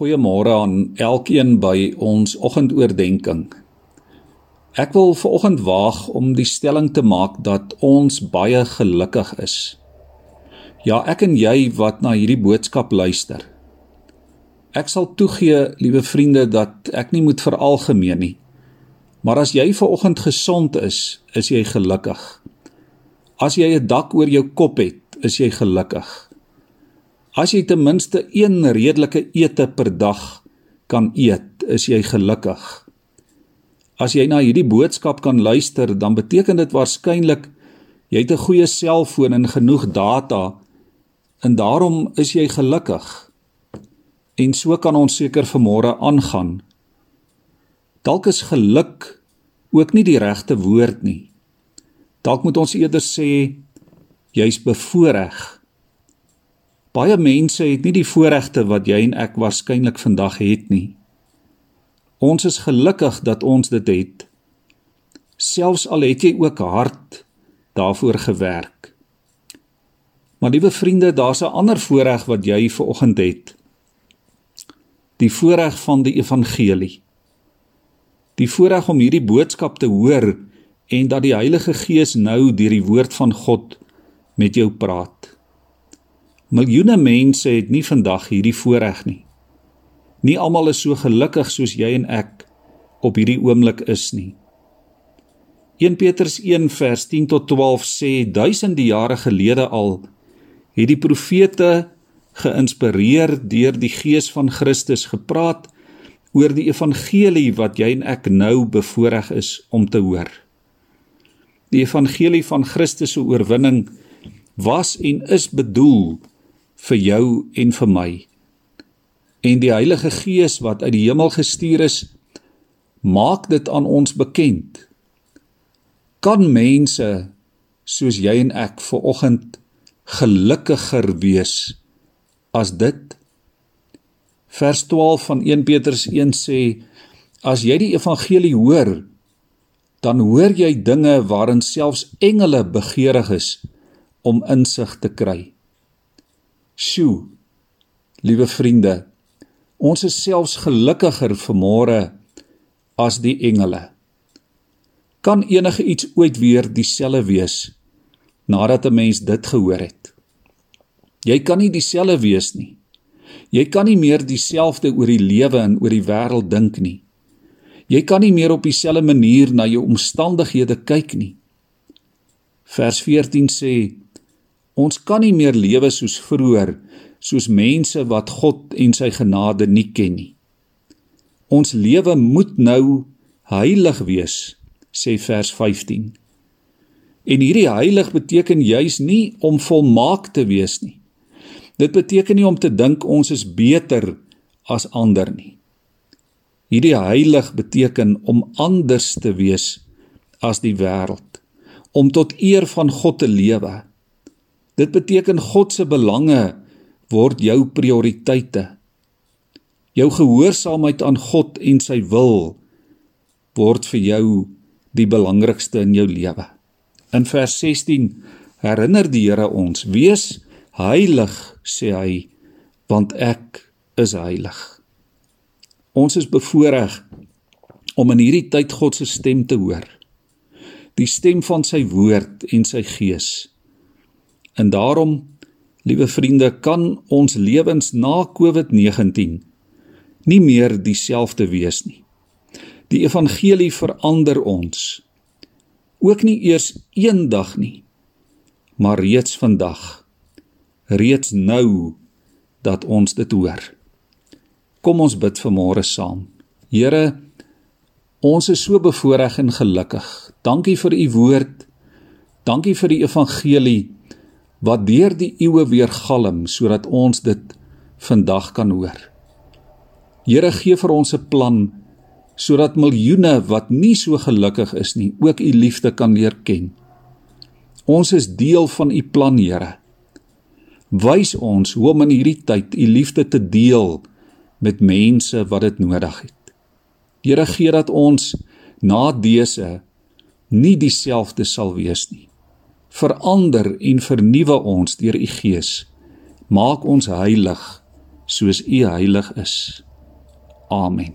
Goeiemôre aan elkeen by ons oggendoordenkings. Ek wil veraloggend waag om die stelling te maak dat ons baie gelukkig is. Ja, ek en jy wat na hierdie boodskap luister. Ek sal toegee, liewe vriende, dat ek nie moet veralgemeen nie. Maar as jy veraloggend gesond is, is jy gelukkig. As jy 'n dak oor jou kop het, is jy gelukkig. As jy ten minste een redelike ete per dag kan eet, is jy gelukkig. As jy na hierdie boodskap kan luister, dan beteken dit waarskynlik jy het 'n goeie selfoon en genoeg data en daarom is jy gelukkig. En so kan ons seker vanmôre aangaan. Dalk is geluk ook nie die regte woord nie. Dalk moet ons eerder sê jy's bevoordeel Baie mense het nie die voorregte wat jy en ek waarskynlik vandag het nie. Ons is gelukkig dat ons dit het. Selfs al het jy ook hard daarvoor gewerk. Maar liewe vriende, daar's 'n ander voorreg wat jy ver oggend het. Die voorreg van die evangelie. Die voorreg om hierdie boodskap te hoor en dat die Heilige Gees nou deur die woord van God met jou praat. Miljoene mense het nie vandag hierdie voorreg nie. Nie almal is so gelukkig soos jy en ek op hierdie oomblik is nie. 1 Petrus 1 vers 10 tot 12 sê duisende jare gelede al het die profete geïnspireer deur die gees van Christus gepraat oor die evangelie wat jy en ek nou bevoorreg is om te hoor. Die evangelie van Christus se oorwinning was en is bedoel vir jou en vir my. En die Heilige Gees wat uit die hemel gestuur is, maak dit aan ons bekend. Kan mense soos jy en ek ver oggend gelukkiger wees as dit? Vers 12 van 1 Petrus 1 sê: As jy die evangelie hoor, dan hoor jy dinge waarin selfs engele begeerig is om insig te kry. Sjoe. Liewe vriende, ons is selfs gelukkiger vanmôre as die engele. Kan enige iets ooit weer dieselfde wees nadat 'n mens dit gehoor het? Jy kan nie dieselfde wees nie. Jy kan nie meer dieselfde oor die lewe en oor die wêreld dink nie. Jy kan nie meer op dieselfde manier na jou omstandighede kyk nie. Vers 14 sê Ons kan nie meer lewe soos vroeër, soos mense wat God en sy genade nie ken nie. Ons lewe moet nou heilig wees, sê vers 15. En hierdie heilig beteken juis nie om volmaak te wees nie. Dit beteken nie om te dink ons is beter as ander nie. Hierdie heilig beteken om anders te wees as die wêreld, om tot eer van God te lewe Dit beteken God se belange word jou prioriteite. Jou gehoorsaamheid aan God en sy wil word vir jou die belangrikste in jou lewe. In vers 16 herinner die Here ons: "Wees heilig," sê hy, "want ek is heilig." Ons is bevoorreg om in hierdie tyd God se stem te hoor. Die stem van sy woord en sy gees. En daarom, liewe vriende, kan ons lewens na COVID-19 nie meer dieselfde wees nie. Die evangelie verander ons. Ook nie eers eendag nie, maar reeds vandag. Reeds nou dat ons dit hoor. Kom ons bid vanmôre saam. Here, ons is so bevoorreg en gelukkig. Dankie vir u woord. Dankie vir die evangelie wat deur die eeue weer galm sodat ons dit vandag kan hoor. Here gee vir ons 'n plan sodat miljoene wat nie so gelukkig is nie, ook u liefde kan leer ken. Ons is deel van u plan, Here. Wys ons hoe om in hierdie tyd u liefde te deel met mense wat dit nodig het. Here gee dat ons na dese nie dieselfde sal wees nie verander en vernuwe ons deur u gees. Maak ons heilig soos u heilig is. Amen.